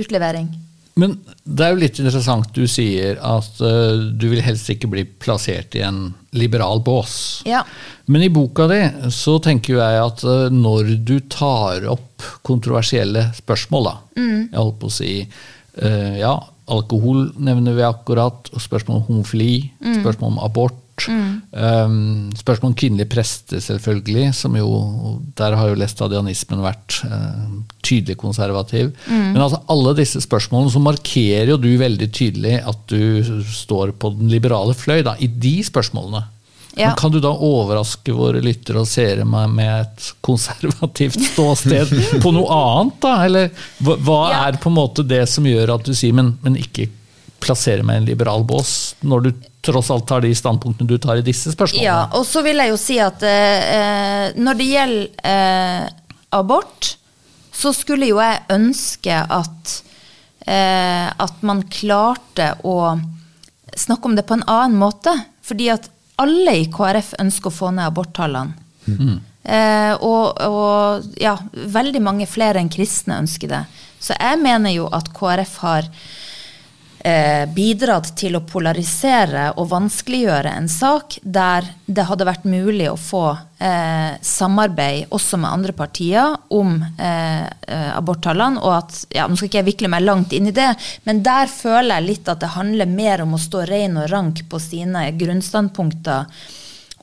utlevering. Men det er jo litt interessant du sier at uh, du vil helst ikke bli plassert i en liberal bås. Ja. Men i boka di så tenker jeg at uh, når du tar opp kontroversielle spørsmål, da mm. Jeg holdt på å si uh, ja, alkohol nevner vi akkurat, og spørsmål om homofili, mm. spørsmål om abort Mm. Um, spørsmål om kvinnelige prester, selvfølgelig. som jo, Der har jo læstadianismen vært uh, tydelig konservativ. Mm. Men altså alle disse spørsmålene så markerer jo du veldig tydelig at du står på den liberale fløy da, i de spørsmålene. Ja. Men Kan du da overraske våre lyttere og seere med, med et konservativt ståsted på noe annet? da? Eller hva, hva ja. er på en måte det som gjør at du sier men, men ikke plassere meg i en liberal bås, når du tross alt tar de standpunktene du tar i disse spørsmålene. Ja, og så vil jeg jo si at eh, når det gjelder eh, abort, så skulle jo jeg ønske at, eh, at man klarte å snakke om det på en annen måte. Fordi at alle i KrF ønsker å få ned aborttallene. Mm. Eh, og, og, ja, veldig mange flere enn kristne ønsker det. Så jeg mener jo at KrF har eh, bidratt til å polarisere og vanskeliggjøre en sak der det hadde vært mulig å få eh, samarbeid også med andre partier om eh, eh, aborttallene. Og at, ja, Nå skal ikke jeg vikle meg langt inn i det, men der føler jeg litt at det handler mer om å stå rein og rank på sine grunnstandpunkter.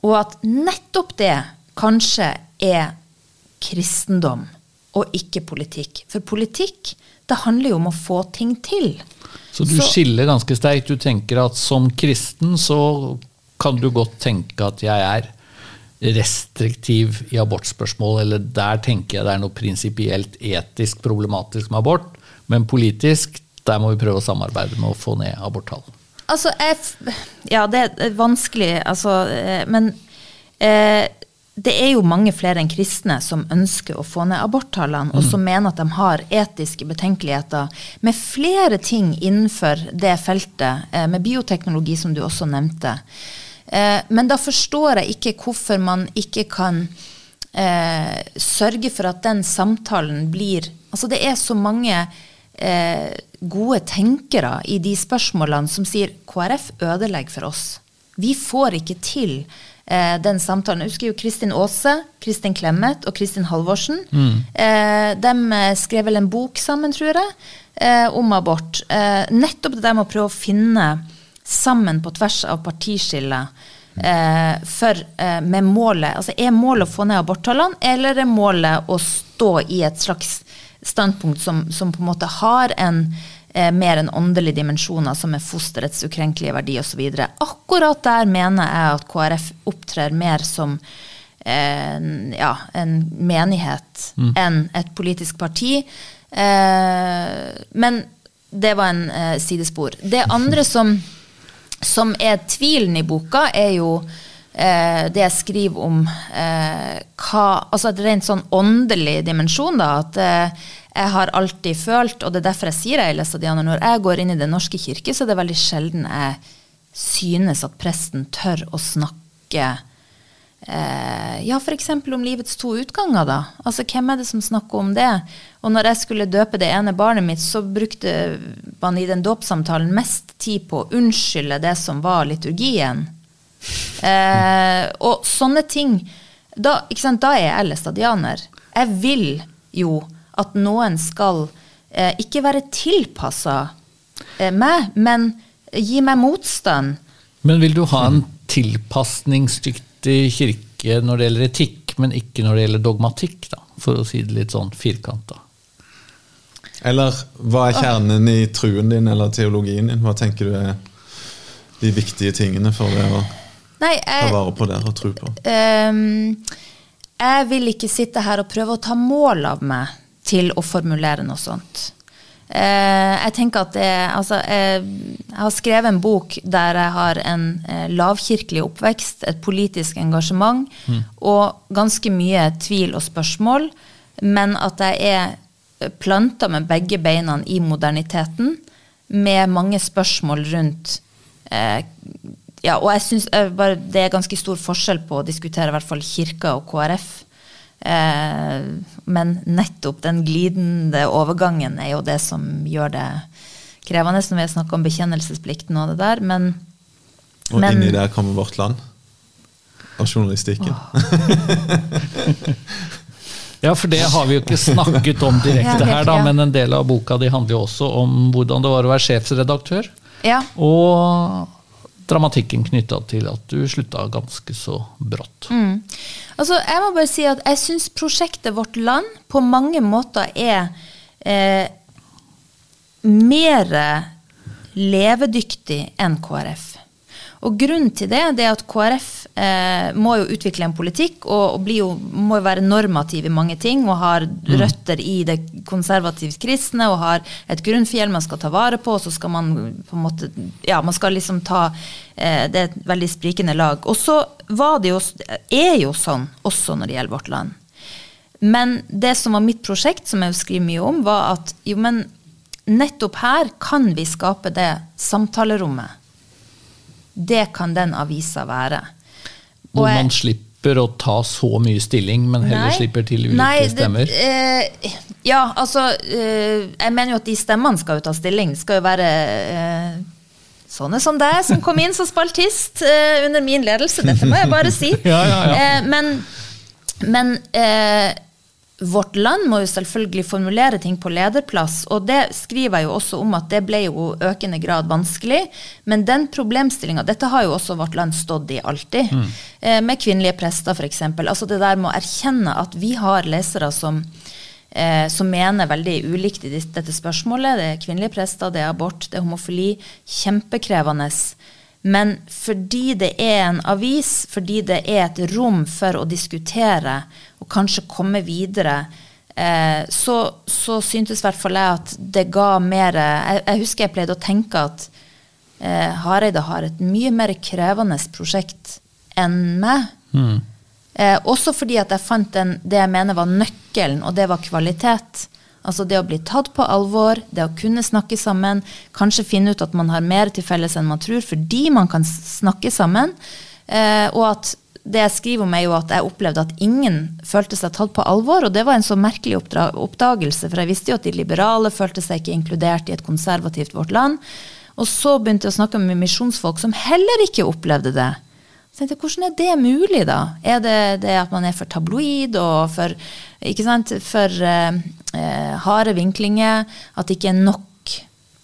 Og at nettopp det kanskje er kristendom og ikke politikk. For politikk det handler jo om å få ting til. Så du så, skiller ganske sterkt. Du tenker at som kristen så kan du godt tenke at jeg er restriktiv i abortspørsmål, eller der tenker jeg det er noe prinsipielt etisk problematisk med abort, men politisk, der må vi prøve å samarbeide med å få ned aborttall. Altså, jeg, ja, det er vanskelig, altså, eh, men eh, det er jo mange flere enn kristne som ønsker å få ned aborttallene, mm. og som mener at de har etiske betenkeligheter med flere ting innenfor det feltet, eh, med bioteknologi, som du også nevnte. Eh, men da forstår jeg ikke hvorfor man ikke kan eh, sørge for at den samtalen blir Altså, det er så mange eh, gode tenkere i de spørsmålene som sier KrF ødelegger for oss. Vi får ikke til eh, den samtalen. Jeg husker jo Kristin Aase, Kristin Clemet og Kristin Halvorsen. Mm. Eh, de eh, skrev vel en bok sammen, tror jeg, eh, om abort. Eh, nettopp det der med å prøve å finne sammen på tvers av partiskillet. Eh, for med målet Altså er målet å få ned aborttallene, eller er målet å stå i et slags standpunkt som, som på en måte har en eh, mer enn åndelige dimensjoner, som er fosterets ukrenkelige verdi osv. Akkurat der mener jeg at KrF opptrer mer som eh, ja, en menighet mm. enn et politisk parti. Eh, men det var en eh, sidespor. Det andre som, som er tvilen i boka, er jo eh, det jeg skriver om eh, hva Altså et rent sånn åndelig dimensjon, da. At eh, jeg har alltid følt, og det er derfor jeg sier jeg leser Diana, når jeg går inn i Den norske kirke, så er det veldig sjelden jeg synes at presten tør å snakke Eh, ja, f.eks. om livets to utganger, da. Altså, Hvem er det som snakker om det? Og når jeg skulle døpe det ene barnet mitt, så brukte man i den dåpssamtalen mest tid på å unnskylde det som var liturgien. Eh, og sånne ting da, sant, da, er jeg læstadianer. Jeg vil jo at noen skal eh, ikke være tilpassa eh, meg, men gi meg motstand. Men vil du ha en tilpasningsdyktig kirke når det gjelder etikk, men ikke når det gjelder dogmatikk, da, for å si det litt sånn firkanta? Eller hva er kjernen i truen din eller teologien din? Hva tenker du er de viktige tingene for det å Nei, jeg, ta vare på det og tro på? Um, jeg vil ikke sitte her og prøve å ta mål av meg til å formulere noe sånt. Uh, jeg tenker at det, altså, jeg, jeg, har skrevet en bok der jeg har en uh, lavkirkelig oppvekst, et politisk engasjement mm. og ganske mye tvil og spørsmål, men at jeg er planta med begge beina i moderniteten, med mange spørsmål rundt eh, ja, og jeg synes det er ganske stor forskjell på å diskutere i hvert fall kirka og KrF. Eh, men nettopp den glidende overgangen er jo det som gjør det krevende, når vi snakker om bekjennelsesplikten og det der, men Og men, inni der kommer Vårt Land og journalistikken. <laughs> ja, for det har vi jo ikke snakket om direkte her, da, men en del av boka di handler jo også om hvordan det var å være sjefsredaktør. Ja. Og dramatikken knytta til at du slutta ganske så brått. Mm. Altså, jeg må bare si at jeg syns prosjektet Vårt Land på mange måter er eh, mer levedyktig enn KrF. Og grunnen til det, det er at KrF eh, må jo utvikle en politikk og, og jo, må jo være normativ i mange ting og har mm. røtter i det konservativt kristne og har et grunnfjell man skal ta vare på, og så skal man på en måte Ja, man skal liksom ta eh, Det er et veldig sprikende lag. Og så var det jo, er jo sånn også når det gjelder vårt land. Men det som var mitt prosjekt, som jeg skriver mye om, var at jo, men nettopp her kan vi skape det samtalerommet det kan den avisa være. Hvor man slipper å ta så mye stilling, men heller nei, slipper til ulike nei, det, stemmer? Eh, ja, altså eh, Jeg mener jo at de stemmene skal jo ta stilling. Det skal jo være eh, sånne som deg, som kom inn som spaltist eh, under min ledelse. Dette må jeg bare si. <laughs> ja, ja, ja. Eh, men, men eh, Vårt Land må jo selvfølgelig formulere ting på lederplass, og det skriver jeg jo også om at det ble jo økende grad vanskelig. Men den problemstillinga Dette har jo også Vårt Land stått i alltid. Mm. Eh, med kvinnelige prester, f.eks. Altså det der med å erkjenne at vi har lesere som, eh, som mener veldig ulikt i dette spørsmålet. Det er kvinnelige prester, det er abort, det er homofili. Kjempekrevende. Men fordi det er en avis, fordi det er et rom for å diskutere og kanskje komme videre, eh, så, så syntes i hvert fall jeg at det ga mer jeg, jeg, husker jeg pleide å tenke at eh, Hareide har et mye mer krevende prosjekt enn meg. Mm. Eh, også fordi at jeg fant den, det jeg mener var nøkkelen, og det var kvalitet. Altså det å bli tatt på alvor, det å kunne snakke sammen, kanskje finne ut at man har mer til felles enn man tror, fordi man kan snakke sammen. Eh, og at det jeg skriver om, er jo at jeg opplevde at ingen følte seg tatt på alvor. Og det var en så merkelig oppdagelse, for jeg visste jo at de liberale følte seg ikke inkludert i et konservativt vårt land. Og så begynte jeg å snakke med misjonsfolk som heller ikke opplevde det. Så jeg tenkte, Hvordan er det mulig, da? Er det det at man er for tabloid og for, for uh, uh, harde vinklinger? At det ikke er nok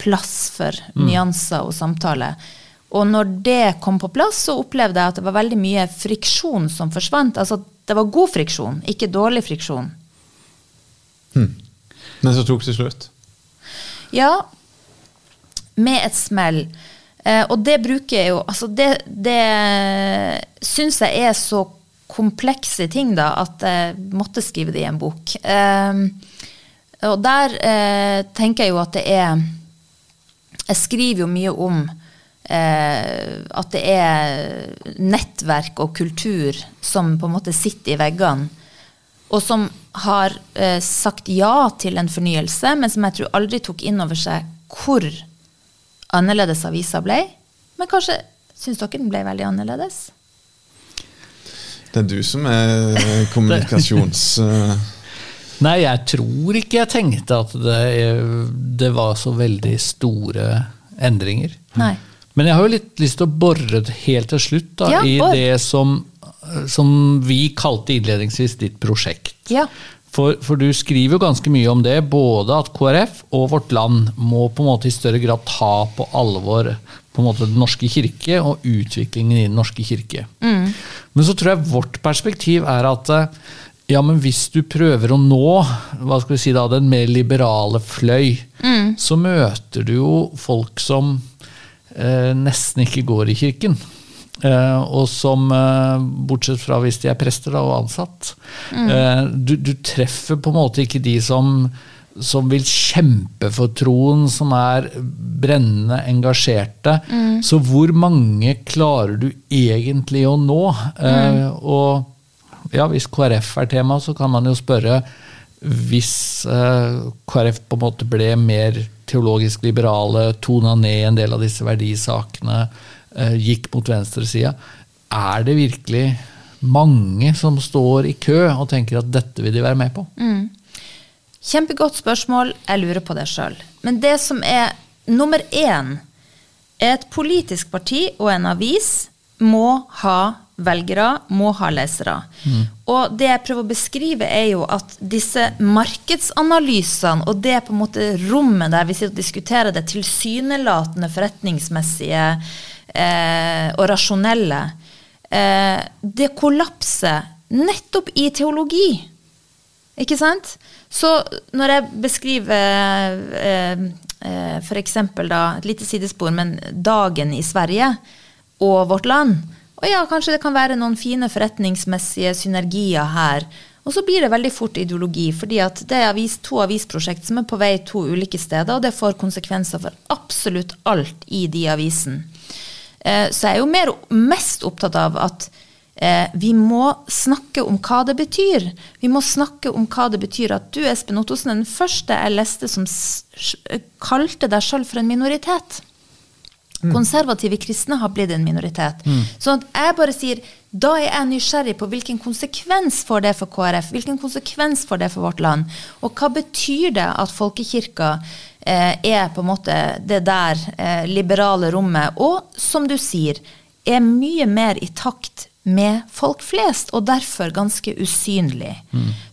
plass for mm. nyanser og samtale? Og når det kom på plass, så opplevde jeg at det var veldig mye friksjon som forsvant. Altså det var god friksjon, ikke dårlig friksjon. Hmm. Men så tok det slutt? Ja. Med et smell. Eh, og det bruker jeg jo Altså, det, det syns jeg er så komplekse ting, da, at jeg måtte skrive det i en bok. Eh, og der eh, tenker jeg jo at det er Jeg skriver jo mye om at det er nettverk og kultur som på en måte sitter i veggene, og som har eh, sagt ja til en fornyelse, men som jeg tror aldri tok inn over seg hvor annerledes avisa ble. Men kanskje syns dere den ble veldig annerledes? Det er du som er <laughs> kommunikasjons... Nei, jeg tror ikke jeg tenkte at det, det var så veldig store endringer. Nei. Men jeg har jo litt lyst til å bore helt til slutt da, Ja, i det som, som vi kalte innledningsvis ditt prosjekt. Ja. For, for du skriver jo ganske mye om det, både at KrF og Vårt Land må på en måte i større grad ta på alvor på en måte Den norske kirke og utviklingen i Den norske kirke. Men så tror jeg vårt perspektiv er at eh, ja, men hvis du prøver å nå hva skal vi si da, den mer liberale fløy, så møter du jo folk som nesten ikke går i kirken. Eh, og som, eh, bortsett fra hvis de er prester da, og ansatt, eh, du, du treffer på en måte ikke de som, som vil kjempe for troen, som er brennende engasjerte. Så hvor mange klarer du egentlig å nå? Eh, og ja, hvis KrF er tema, så kan man jo spørre hvis eh, KrF på en måte ble mer teologisk liberale, tona ned en del av disse verdisakene, eh, gikk mot venstresida, er det virkelig mange som står i kø og tenker at dette vil de være med på? Kjempegodt spørsmål. Jeg lurer på det sjøl. Men det som er nummer én, er et politisk parti og en avis må ha velgere, må ha lesere. Og det jeg prøver å beskrive, er jo at disse markedsanalysene og det på en måte rommet der vi sitter og diskuterer det tilsynelatende forretningsmessige eh, og rasjonelle, eh, det kollapser nettopp i teologi. Ikke sant? Så når jeg beskriver eh, eh, f.eks. da, et lite sidespor, men dagen i Sverige og vårt land Og ja, kanskje det kan være noen fine forretningsmessige synergier her. Og så blir det veldig fort ideologi, fordi at det er avis, to avisprosjekt som er på vei to ulike steder, og det får konsekvenser for absolutt alt i de avisene. Eh, så jeg er jo mer, mest opptatt av at eh, vi må snakke om hva det betyr. Vi må snakke om hva det betyr at du, Espen Ottosen, er den første jeg leste som kalte deg sjøl for en minoritet. Konservative kristne har blitt en minoritet. Sånn at jeg bare sier da er jeg nysgjerrig på hvilken konsekvens får det for KrF, hvilken konsekvens får det for vårt land, og hva betyr det at folkekirka eh, er på en måte det der eh, liberale rommet, og som du sier, er mye mer i takt med folk flest, og derfor ganske usynlig.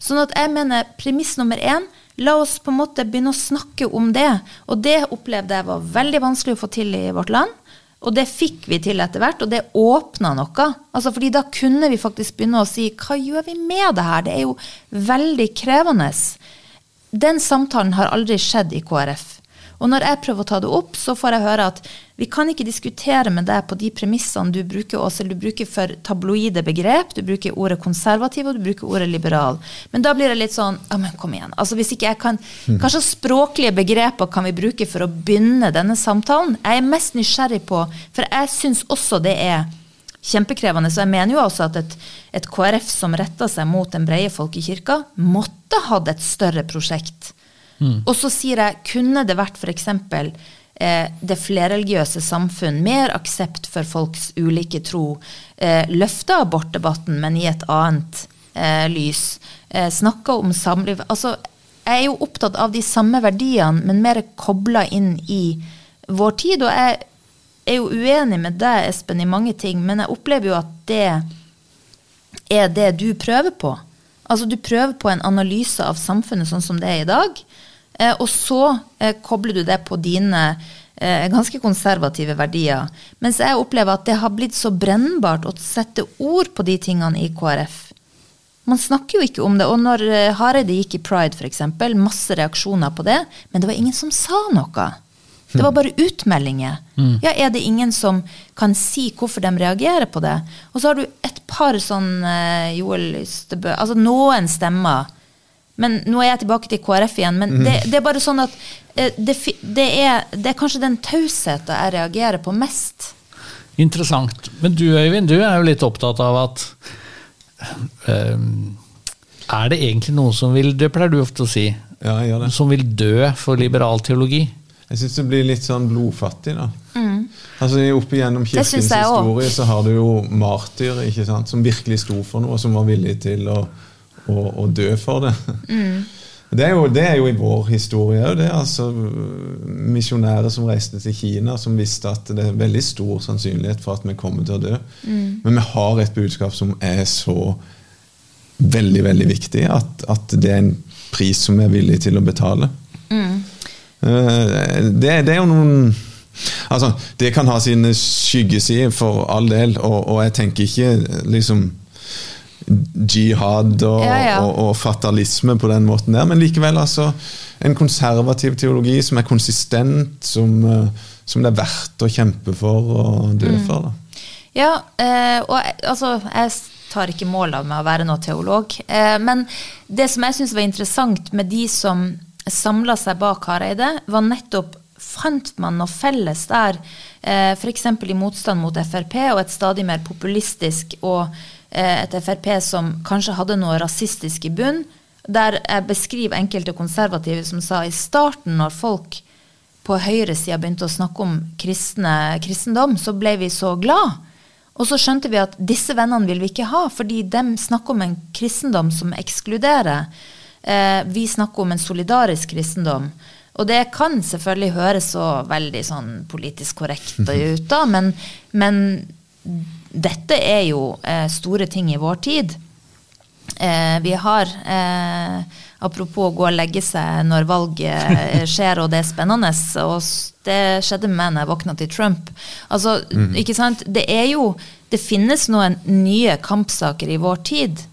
Sånn at jeg mener premiss nummer én La oss på en måte begynne å snakke om det. Og det opplevde jeg var veldig vanskelig å få til i vårt land. Og det fikk vi til etter hvert, og det åpna noe. Altså fordi da kunne vi faktisk begynne å si hva gjør vi med det her? Det er jo veldig krevende. Den samtalen har aldri skjedd i KrF. Og når jeg prøver å ta det opp, så får jeg høre at vi kan ikke diskutere med deg på de premissene du bruker, Åsel. Du bruker for tabloide begrep, du bruker ordet konservativ, og du bruker ordet liberal. Men da blir det litt sånn Ja, men kom igjen. Altså hvis ikke jeg kan Hva slags språklige begreper kan vi bruke for å begynne denne samtalen? Jeg er mest nysgjerrig på For jeg syns også det er kjempekrevende. Så jeg mener jo også at et, et KrF som retter seg mot den brede folkekirka, måtte hatt et større prosjekt. Og så sier jeg, kunne det vært f.eks. Eh, det flerreligiøse samfunn, mer aksept for folks ulike tro, eh, løfta abortdebatten, men i et annet eh, lys, eh, snakka om samliv Altså, jeg er jo opptatt av de samme verdiene, men mer kobla inn i vår tid. Og jeg er jo uenig med deg, Espen, i mange ting, men jeg opplever jo at det er det du prøver på. Altså du prøver på en analyse av samfunnet sånn som det er i dag, og så eh, kobler du det på dine eh, ganske konservative verdier. Mens jeg opplever at det har blitt så brennbart å sette ord på de tingene i KrF. Man snakker jo ikke om det. Og når eh, Hareide gikk i Pride, f.eks., masse reaksjoner på det, men det var ingen som sa noe. Det var bare utmeldinger. Ja, Er det ingen som kan si hvorfor de reagerer på det? Og så har du et par sånn eh, Joel Ystebø Altså noen stemmer. Men nå er jeg tilbake til KrF igjen. Men det, det er bare sånn at eh, det, det, er, det er kanskje den tausheten jeg reagerer på mest. Interessant. Men du Øyvind, du er jo litt opptatt av at um, Er det egentlig noen som vil Det pleier du ofte å si. Ja, jeg gjør det. Som vil dø for liberal teologi? Jeg syns det blir litt sånn blodfattig, da. Altså Opp igjennom kirkens historie så har du jo martyr, ikke sant, som virkelig sto for noe, som var villig til å, å, å dø for det. Mm. Det, er jo, det, er jo, i vår historie òg. Altså, misjonærer som reiste til Kina, som visste at det er veldig stor sannsynlighet for at vi kommer til å dø. Mm. Men vi har et budskap som er så veldig, veldig viktig at, at det er en pris som vi er villige til å betale. Mm. Eh, det, det, er jo noen Altså, Det kan ha sine skyggesider, for all del, og, og jeg tenker ikke liksom jihad og, ja, ja. og, og, fatalisme på den måten der, men likevel altså en konservativ teologi som er konsistent, som, eh, som det er verdt å kjempe for og dø mm. for. Da. Ja, eh, og altså jeg tar ikke mål av meg å være noe teolog, eh, men det som jeg syns var interessant med de som samla seg bak Hareide, var nettopp fant man noe felles der, eh, f.eks. i motstand mot Frp og et stadig mer populistisk og et Frp som kanskje hadde noe rasistisk i bunn, der jeg beskriver enkelte konservative som sa i starten, når folk på høyresida begynte å snakke om kristne, kristendom, så ble vi så glad. Og så skjønte vi at disse vennene vil vi ikke ha, fordi de snakker om en kristendom som ekskluderer. Eh, vi snakker om en solidarisk kristendom. Og det kan selvfølgelig høres så veldig sånn politisk korrekt ut, da, men, men dette er jo eh, store ting i vår tid. Eh, vi har eh, Apropos å gå og legge seg når valget skjer og det er spennende. og Det skjedde med meg når jeg våkna til Trump. Altså, mm. ikke sant? Det er jo Det finnes noen nye kampsaker i vår tid.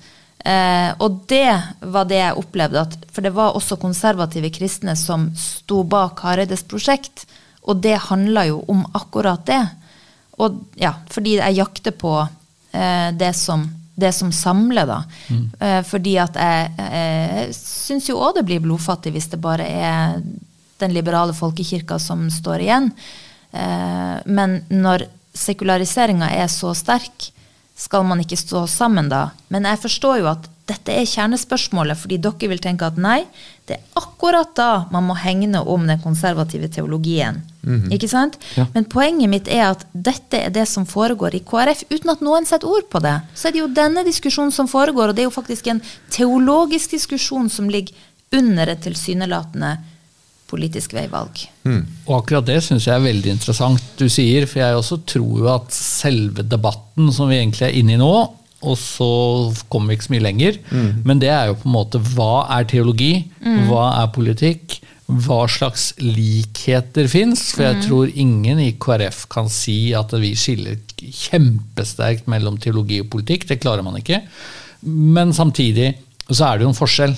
Eh, og det var det jeg opplevde. At, for det var også konservative kristne som sto bak Hareides prosjekt. Og det handla jo om akkurat det. Og ja, fordi jeg jakter på eh, det, som, det, som, samler, da. Mm. Eh, fordi at jeg, jeg syns jo òg det blir blodfattig hvis det bare er den liberale folkekirka som står igjen. Eh, men når sekulariseringa er så sterk, skal man ikke stå sammen da? Men jeg forstår jo at dette er kjernespørsmålet, fordi dere vil tenke at nei, det er akkurat da man må hegne om den konservative teologien. Mm -hmm. Ikke sant? Ja. Men poenget mitt er at dette er det som foregår i KrF, uten at noen setter ord på det. Så er det jo denne diskusjonen som foregår, og det er jo faktisk en teologisk diskusjon som ligger under et tilsynelatende politisk veivalg. Mm. Og akkurat det syns jeg er veldig interessant du sier, for jeg også tror jo at selve debatten som vi egentlig er inne i nå, og så kommer vi ikke så mye lenger, mm. men det er jo på en måte hva er teologi, mm. hva er politikk? Hva slags likheter fins? For jeg hmm. tror ingen i KrF kan si at vi skiller kjempesterkt mellom teologi og politikk. Det klarer man ikke. Men samtidig så er det jo en forskjell.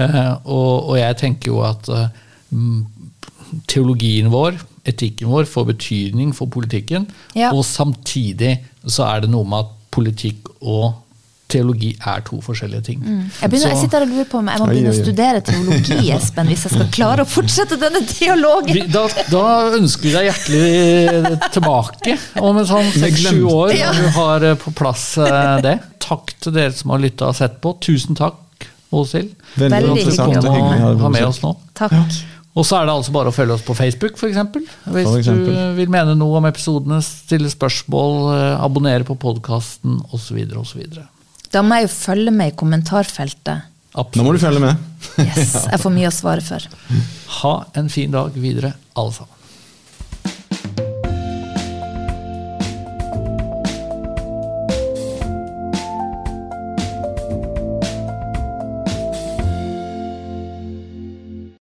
Eh, og, jeg tenker jo at eh, teologien vår, etikken vår, får betydning for politikken. Ja. Og samtidig så er det noe med at politikk og teologi er to forskjellige ting. Mm. Jeg, begynner, jeg, sitter og lurer på om jeg må begynne å studere teologi, Espen, hvis jeg skal klare å fortsette denne dialogen. Da, da ønsker vi deg hjertelig tilbake om en sånn seks-sju år, når du har eh, på plass eh, det. Takk til dere som har lytta og sett på. Tusen takk, Åshild. Veldig, Veldig interessant og hyggelig å ha med oss nå. Takk. Og så er det altså bare å følge oss på Facebook, f.eks. Hvis for du vil mene noe om episodene, stille spørsmål, eh, abonnere på podkasten osv. osv. Da må jeg jo følge med i kommentarfeltet. Absolutt. Nå må du følge med. yes, Jeg får mye å svare for. Ha en fin dag videre, alle sammen.